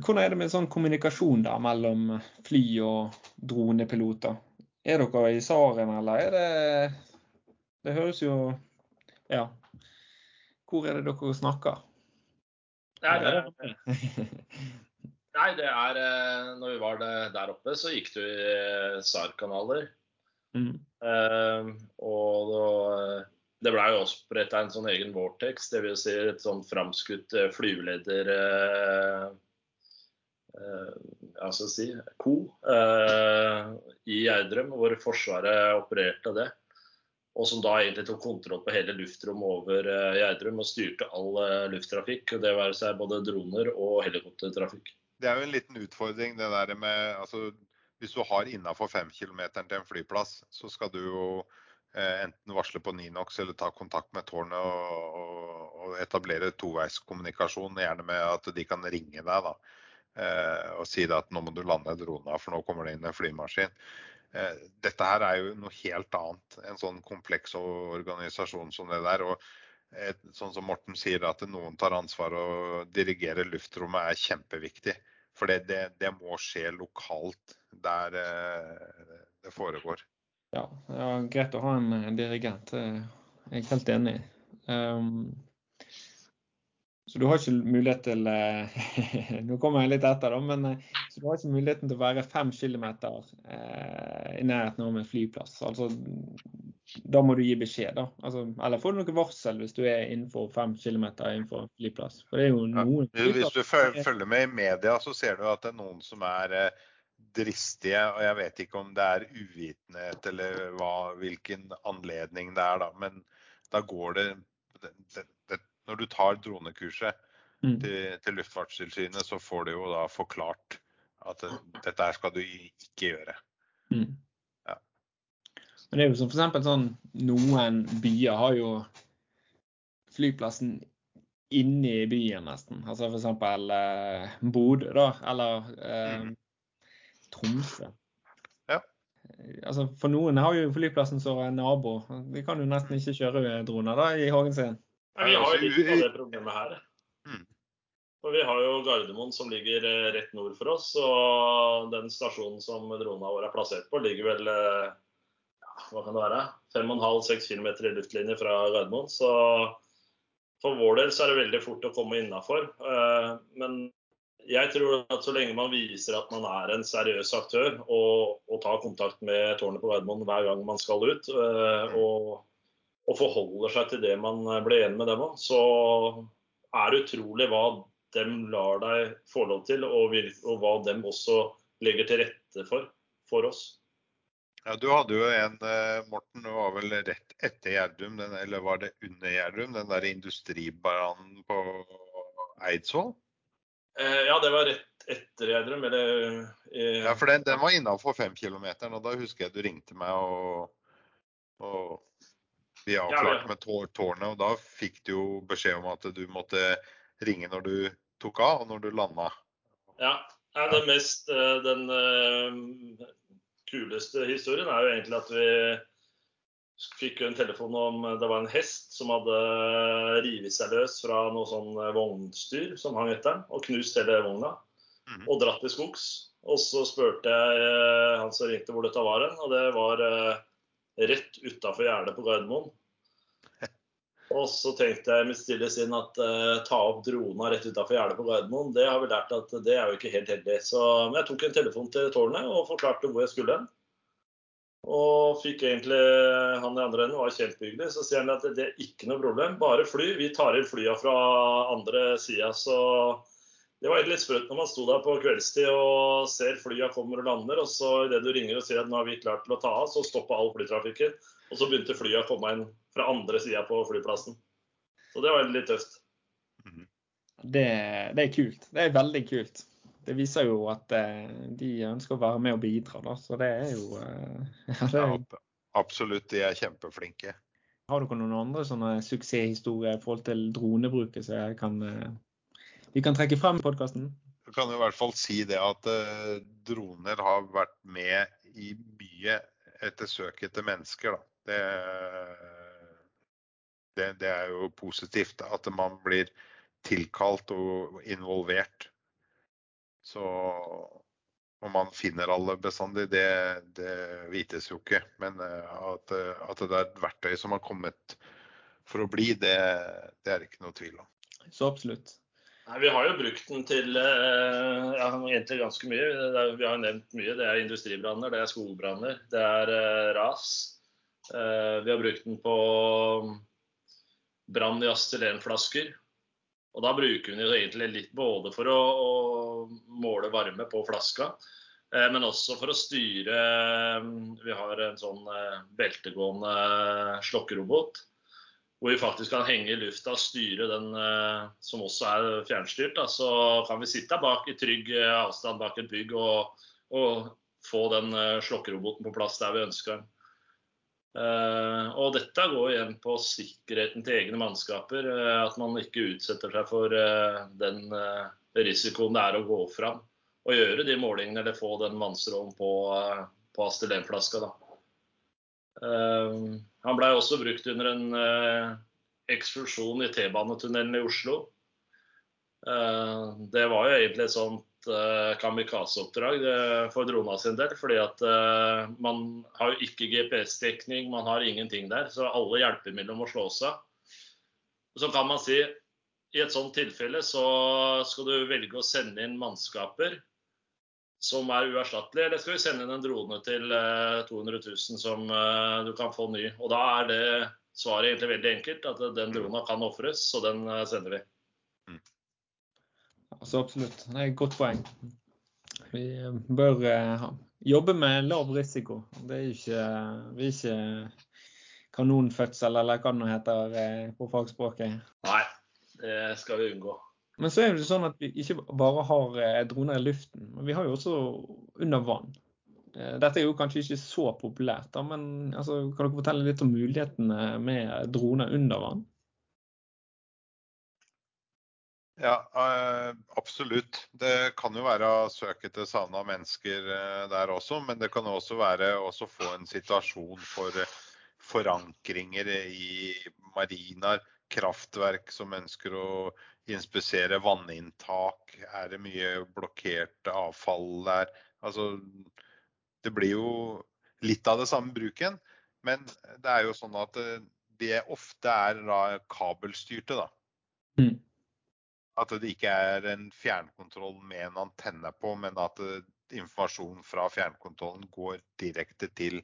hvordan er det med sånn kommunikasjon da, mellom fly og dronepiloter? Er dere i SARen, eller er det Det høres jo Ja. Hvor er det dere snakker? Det er, det. nei, det er eh, Når vi var der oppe, så gikk det i SAR-kanaler. Mm. Uh, og da det blei oppretta en sånn egen Vortex, dvs. Si et sånn framskutt eh, flyveleder eh, eh, altså si, ko eh, i Gjerdrum, hvor Forsvaret opererte det. Og som da egentlig tok kontroll på hele luftrommet over eh, Gjerdrum og styrte all eh, lufttrafikk. Det være seg både droner og helikoptertrafikk. Det er jo en liten utfordring det der med altså, Hvis du har innafor fem km til en flyplass, så skal du jo Eh, enten varsle på Ninox eller ta kontakt med tårnet og, og, og etablere toveiskommunikasjon, gjerne med at de kan ringe deg da, eh, og si at nå må du lande drona, for nå kommer det inn en flymaskin. Eh, dette her er jo noe helt annet, en sånn kompleks organisasjon som det der. og et, sånn som Morten sier, at noen tar ansvar og dirigerer luftrommet er kjempeviktig. For det, det, det må skje lokalt der eh, det foregår. Ja, ja, greit å ha en dirigent. Jeg er helt enig. Um, så du har ikke mulighet til eh, Nå kommer jeg litt etter, da, men eh, så du har ikke muligheten til å være fem kilometer eh, i nærheten av en flyplass. Altså, da må du gi beskjed, da. Altså, eller får du noe varsel hvis du er innenfor fem kilometer innenfor en flyplass. For det er jo noen ja, Hvis du følger med i media, så ser du at det er noen som er eh, dristige. Og jeg vet ikke om det er uvitenhet eller hva, hvilken anledning det er, da. Men da går det, det, det når du tar dronekurset mm. til, til, Luftfartstilsynet, så får du jo da forklart at dette skal du ikke gjøre. Mm. Ja. Men det er jo som f.eks. sånn Noen byer har jo flyplassen inne i byen, nesten. Altså f.eks. Eh, Bodø, da. Eller eh, mm. Tromsø. Ja. Altså, for noen har jo flyplassen som en nabo. De kan jo nesten ikke kjøre droner da, i hagen sin. Ja, vi har jo litt av det problemet her. Mm. For Vi har jo Gardermoen som ligger eh, rett nord for oss. Og den stasjonen som dronene våre er plassert på, ligger vel eh, ja, hva kan det være, 5,5-6 km i luftlinje fra Gardermoen. Så for vår del så er det veldig fort å komme innafor. Eh, men jeg tror at så lenge man viser at man er en seriøs aktør og, og tar kontakt med tårnet på Gardermoen hver gang man skal ut, og og forholder seg til det man eh, ble enig med dem om, så er det utrolig hva dem lar deg få lov til, og, og hva dem også legger til rette for for oss. Ja, Du hadde jo en, eh, Morten, det var vel rett etter Gjerdrum, eller var det under Gjerdrum? Den der industribanen på Eidsvoll? Eh, ja, det var rett etter Gjerdrum. Eller eh... Ja, for den, den var innafor fem km, og da husker jeg du ringte meg og, og vi avklarte med tårnet, og da fikk du jo beskjed om at du måtte ringe når du tok av, og når du landa. Ja. det mest, eh, den eh, kuleste historien er jo egentlig at vi fikk en telefon om det var en hest som hadde revet seg løs fra noe sånn vognstyr som hang etter den, og knust hele vogna. Mm. Og dratt til skogs. Og så spurte jeg eh, han som ringte hvor dette var hen, og det var rett utafor gjerdet på Gardermoen. Og så tenkte jeg mitt stille sinn at uh, ta opp drona rett utafor gjerdet på Gardermoen, det har vi lært at det er jo ikke helt heldig. Så men jeg tok en telefon til tårnet og forklarte hvor jeg skulle hen. Og fikk egentlig han i andre enden var kjempehyggelig. Så sier han at det er ikke noe problem, bare fly. Vi tar inn flya fra andre sida. Så det var litt sprøtt når man sto der på kveldstid og ser flya kommer og lander, og så idet du ringer og sier at nå er vi klart til å ta av, så stoppa all flytrafikken. Og så begynte flya å komme inn fra andre sida på flyplassen. Så det var litt tøft. Det, det, er kult. Det er veldig kult. Det viser jo at eh, de ønsker å være med og bidra, da. Så det er jo eh, ja, det er... Ja, Absolutt, de er kjempeflinke. Har dere noen andre sånne suksesshistorier i forhold til dronebruket som kan, eh, vi kan trekke frem i podkasten? Du kan i hvert fall si det at droner har vært med i mye etter søk etter mennesker. Det, det, det, er jo positivt at man blir tilkalt og involvert. Så om man finner alle bestandig, det, det vites jo ikke. Men eh, at, at, det er et verktøy som har kommet for å bli, det, det er ikke noe tvil om. Så absolutt. Nei, Vi har jo brukt den til eh, ja, egentlig ganske mye. Vi har jo nevnt mye. Det er industribranner, det er skogbranner, det er eh, ras. Eh, vi har brukt den på brann i acetylenflasker. Og da bruker vi den egentlig litt både for å, å måle varme på flaska, eh, men også for å styre eh, Vi har en sånn beltegående slokkerobot. Hvor vi faktisk kan henge i lufta og styre den som også er fjernstyrt. Da. Så kan vi sitte bak i trygg avstand bak et bygg og, og få den slokkeroboten på plass der vi ønsker den. Uh, og dette går igjen på sikkerheten til egne mannskaper. Uh, at man ikke utsetter seg for uh, den risikoen det er å gå fram og gjøre de målingene eller få den vannstrålen på, på astylenflaska. han blei også brukt under en eksplosjon i T-banetunnelen i Oslo. Eh, det var jo egentlig et sånt eh, kamikaze-oppdrag for drona sin del. fordi at man har jo ikke GPS-dekning, man har ingenting der. Så alle hjelpemidler må slås av. Så kan man si i et sånt tilfelle så skal du velge å sende inn mannskaper som er uerstattelige, eller skal vi sende inn en drone til 200 000 som du kan få ny? Og da er det svaret egentlig veldig enkelt, at den drona kan ofres, så den eh, sender vi. Altså, absolutt. Det er et godt poeng. Vi eh, bør uh, jobbe med lav risiko. Det er ikke, vi er ikke kanonfødsel, eller hva det nå heter på fagspråket. Nei, det skal vi unngå. Men så er det sånn at vi ikke bare har droner i luften, men vi har jo også under vann. Eh, dette er jo kanskje ikke så populært, men altså, kan dere fortelle litt om mulighetene med droner under vann? Ja, eh, absolutt. Det kan jo være å søke etter savna mennesker eh, der også, men det kan også være å få en situasjon for forankringer i mariner, kraftverk som ønsker å inspisere vanninntak. Er det mye blokkert avfall der? Altså, det blir jo litt av det samme bruken. Men det er jo sånn at eh, det ofte er kabelstyrte, da. Mm. At det ikke er en fjernkontroll med en antenne på, men at eh, informasjonen fra fjernkontrollen går direkte til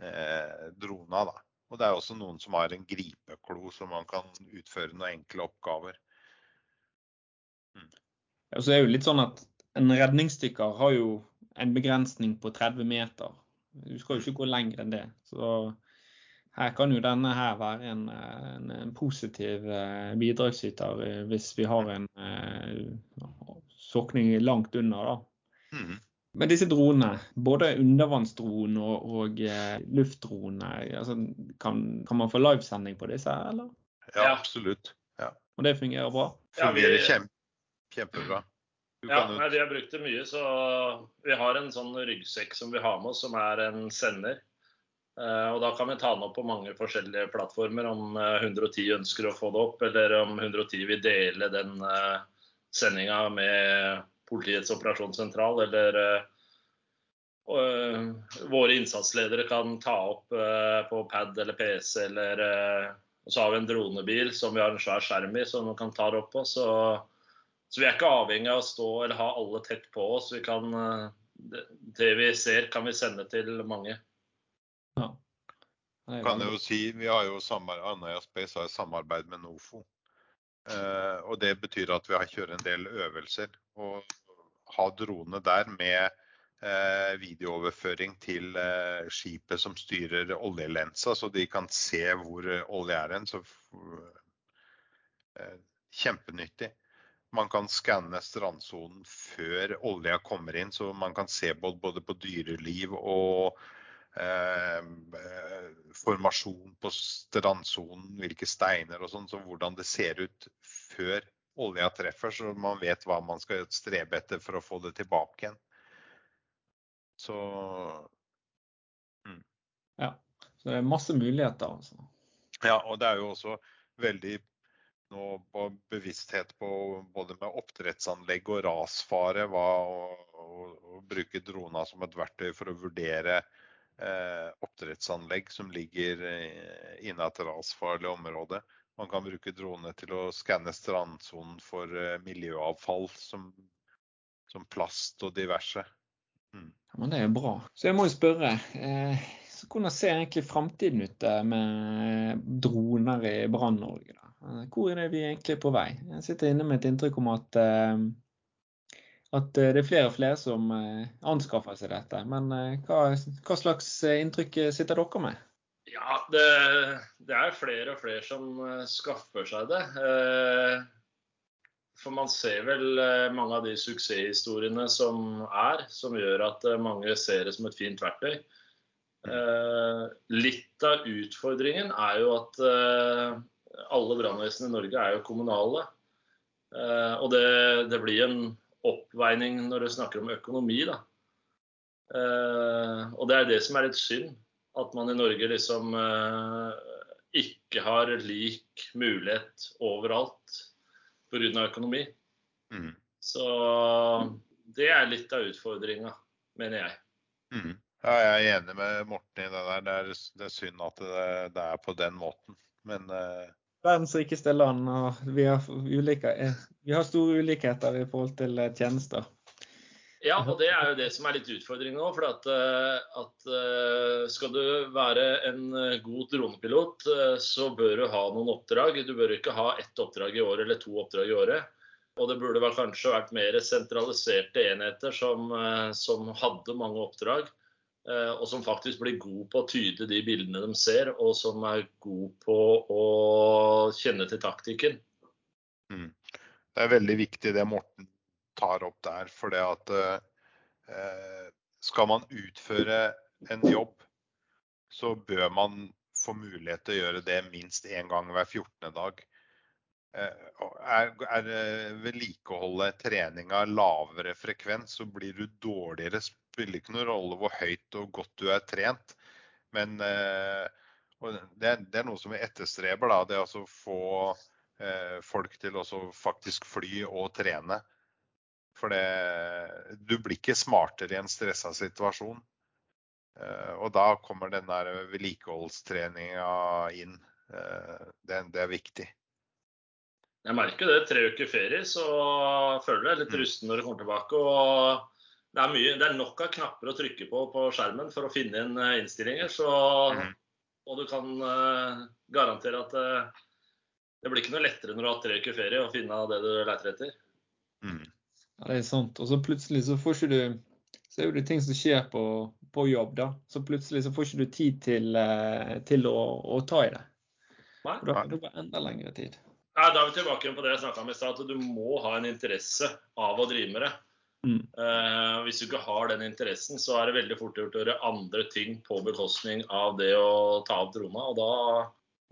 eh, drona. da. Og det er også noen som har en gripeklo, så man kan utføre noen enkle oppgaver. Mm. Ja, så er det jo litt sånn at En redningsdykker har jo en begrensning på 30 meter. Du skal jo ikke gå lenger enn det. Så her kan jo denne her være en, en, en positiv eh, bidragsyter eh, hvis vi har en uh, sokning langt under. da. Mm. Men disse dronene, både undervannsdrone og, og uh, luftdrone, altså, kan, kan, man få livesending på disse, eller? Ja, absolutt. Ja. Og det fungerer bra? Fungerer kjempe, kjempebra. Ja, nei, vi har brukt det mye. Så vi har en sånn ryggsekk som vi har med oss, som er en sender. Eh, og da kan vi ta den opp på mange forskjellige plattformer. Om 110 eh, ønsker å få det opp, eller om 110 vil dele den eh, sendinga med politiets operasjonssentral, eller våre innsatsledere kan ta opp på pad eller PC, eller Og så har vi en dronebil som vi har en svær skjerm i, som man kan ta det opp på. så så vi er ikke avhengig av å stå eller ha alle tett på oss. Vi kan, det vi ser, kan vi sende til mange. Ja. Kan jeg jo si, Vi har jo Andøya Space har samarbeid med NOFO. Eh, og Det betyr at vi har kjørt en del øvelser. Og ha drone der med eh, videooverføring til eh, skipet som styrer oljelensa, så de kan se hvor olje er hen. Eh, kjempenyttig. Man kan skanne strandsonen før olja kommer inn, så man kan se både på dyreliv og eh, formasjon på strandsonen, hvilke steiner og sånn, så hvordan det ser ut før olja treffer, så man vet hva man skal strebe etter for å få det tilbake igjen. Så mm. Ja. Så det er masse muligheter, altså. Ja, og det er jo også veldig nå på bevissthet på både med oppdrettsanlegg og rasfare. Hva, å, bruke droner som et verktøy for å vurdere eh, oppdrettsanlegg som ligger eh, inne et rasfarlig område. Man kan bruke droner til å skanne strandsonen for eh, miljøavfall som, som, plast og diverse. Mm. Ja, men Det er bra. Så jeg må jo spørre. Eh, hvordan ser egentlig framtiden ut eh, med droner i Brann-Norge? Eh, hvor er det vi egentlig er på vei? Jeg sitter inne med et inntrykk om at, eh, at det er flere og flere som anskaffer seg dette. Men hva, hva slags inntrykk sitter dere med? Ja, det, det, er flere og flere som skaffer seg det. For man ser vel mange av de suksesshistoriene som er, som gjør at mange ser det som et fint verktøy. Eh, litt av utfordringen er jo at eh, alle brannvesen i Norge er jo kommunale. Eh, og det, det, blir en oppveining når du snakker om økonomi, da. og det er det som er litt synd. At man i Norge liksom ikke har lik mulighet overalt pga. økonomi. Mm. Så det er litt av utfordringa, mener jeg. Mm. Ja, jeg er enig med Morten i det der. Det er, det er synd at det, det, er på den måten. Men eh... Verdens rikeste land, og vi har, ulike, eh, vi har, store ulikheter i forhold til eh, tjenester. Ja, og det er jo det som er litt utfordringen nå. For at, at, skal du være en god dronepilot, så bør du ha noen oppdrag. Du bør ikke ha ett oppdrag i året eller to oppdrag i året. Og det burde vel kanskje vært mer sentraliserte enheter som, som hadde mange oppdrag. Eh, og som faktisk blir god på å tyde de bildene de ser, og som er god på å kjenne til taktikken. Mm. Det er veldig viktig det Morten tar opp der. For det at eh, skal man utføre en jobb, så bør man få mulighet til å gjøre det minst én gang hver 14. dag. Eh, er, er eh, vedlikeholdet treninga lavere frekvens, så blir du dårligere spiller ikke noen rolle hvor høyt og godt du er trent. Men eh, det, det, er, noe som vi etterstreber. Da, det å få folk til å faktisk fly og trene. For det, du blir ikke smartere i en stressa situasjon. Eh, og da kommer den der vedlikeholdstreninga inn. Eh, det, det, er viktig. Jeg merker det. Tre uker ferie, så føler jeg litt mm. rusten når du kommer tilbake. og det er, mye, det er nok av knapper å trykke på på skjermen for å finne inn eh, innstillinger. Så, mm. Og du kan garantere at det blir ikke noe lettere når du har tre uker ferie å finne det du leter etter. Mm. Ja, det er sant. Og så plutselig så får ikke du Så er det ting som skjer på, på jobb, da. Så plutselig så får ikke du tid til, uh, til å, å, ta i det. Nei. Og da får du bare enda lengre tid. Ja, da er vi tilbake på det jeg snakka om i stad, at du må ha en interesse av å drive med det. Mm. Uh, hvis du ikke har den interessen, så er det veldig fort gjort å gjøre andre ting på bekostning av det å ta opp trona. Og da,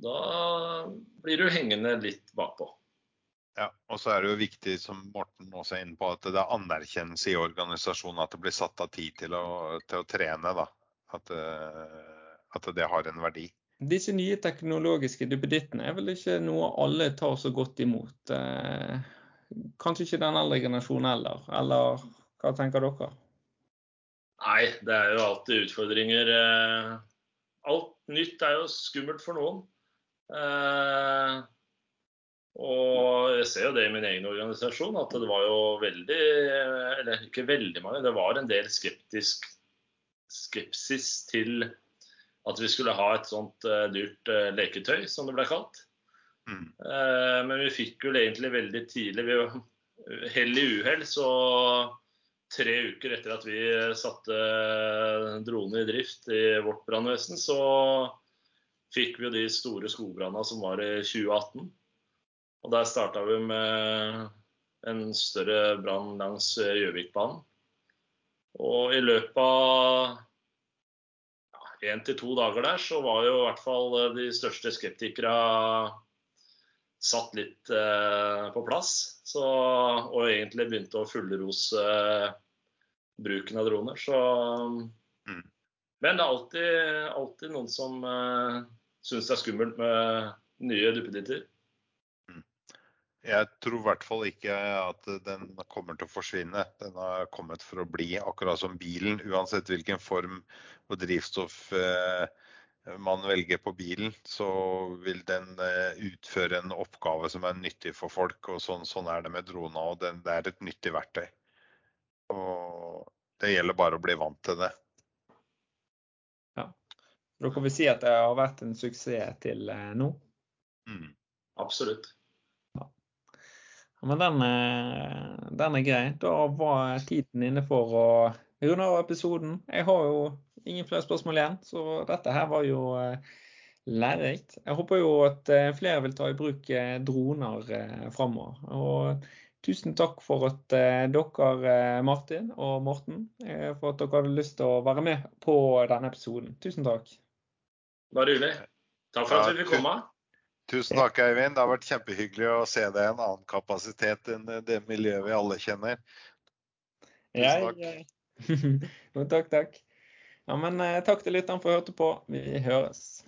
da blir du hengende litt bakpå. Ja, og så er det jo viktig, som Morten også er inne på, at det er anerkjennelse i organisasjonen. At det blir satt av tid til å, til å trene. da. At, uh, at, det har en verdi. Disse nye teknologiske duppedittene er vel ikke noe alle tar så godt imot. Uh, kanskje ikke den eldre generasjonen heller, eller hva tenker dere? Nei, det er jo alltid utfordringer. Eh, alt nytt er jo skummelt for noen. Eh, og jeg ser jo det i min egen organisasjon, at det var jo veldig Eller ikke veldig mange, det var en del skeptisk skepsis til at vi skulle ha et sånt eh, dyrt leketøy, som det ble kalt. Mm. Eh, men vi fikk jo egentlig veldig tidlig vi Hell i uhell, så tre uker etter at vi satte drone i drift i vårt brannvesen, så fikk vi jo de store skogbrannene som var i 2018. Og der starta vi med en større brann langs Gjøvikbanen. Og i løpet av én til to dager der, så var jo i hvert fall de største skeptikere satt litt eh, på plass. Så, og egentlig begynte å fullrose eh, bruken av droner. Så mm. Men det er alltid, alltid noen som eh, syns det er skummelt med nye duppeditter. Mm. Jeg tror i hvert fall ikke at den kommer til å forsvinne. Den har kommet for å bli, akkurat som bilen. Uansett hvilken form og drivstoff eh, man velger på bilen, så vil den eh, utføre en oppgave som er nyttig for folk. og Sånn, sånn er det med droner. og Det er et nyttig verktøy. Og Det gjelder bare å bli vant til det. Da kan vi si at det har vært en suksess til eh, nå? Mm. Absolutt. Ja. Men den, eh, den, er grei. Da var tiden inne for å runde av episoden. Jeg har jo ingen flere spørsmål igjen, så dette her var jo eh, lærerikt. Jeg håper jo at flere vil ta i bruk droner framover. Og tusen takk for at dere, Martin og Morten, for at dere hadde lyst til å være med på denne episoden. Tusen takk. Bare hyggelig. Takk for at vi fikk komme. Tusen takk, Eivind. Det har vært kjempehyggelig å se deg i en annen kapasitet enn det miljøet vi alle kjenner. Tusen takk. Ja, ja. takk, takk. Ja, men eh, takk til lytterne for at du hørte på. Vi høres.